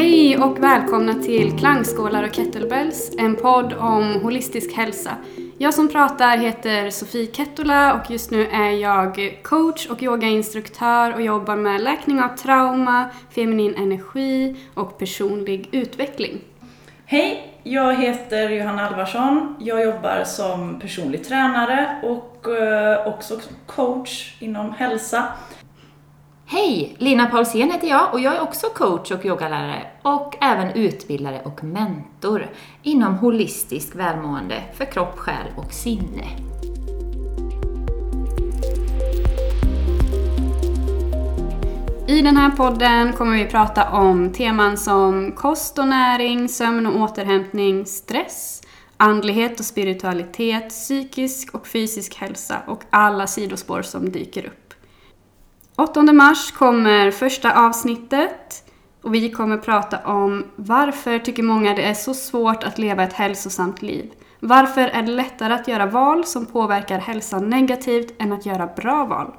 Hej och välkomna till Klangskålar och kettlebells, en podd om holistisk hälsa. Jag som pratar heter Sofie Kettola och just nu är jag coach och yogainstruktör och jobbar med läkning av trauma, feminin energi och personlig utveckling. Hej, jag heter Johanna Alvarsson. Jag jobbar som personlig tränare och eh, också coach inom hälsa. Hej! Lina Paulsen heter jag och jag är också coach och yogalärare och även utbildare och mentor inom holistisk välmående för kropp, själ och sinne. I den här podden kommer vi prata om teman som kost och näring, sömn och återhämtning, stress, andlighet och spiritualitet, psykisk och fysisk hälsa och alla sidospår som dyker upp. 8 mars kommer första avsnittet och vi kommer prata om varför tycker många det är så svårt att leva ett hälsosamt liv. Varför är det lättare att göra val som påverkar hälsan negativt än att göra bra val?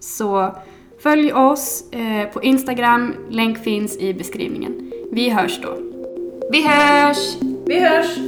Så följ oss eh, på Instagram, länk finns i beskrivningen. Vi hörs då. Vi hörs! Vi hörs!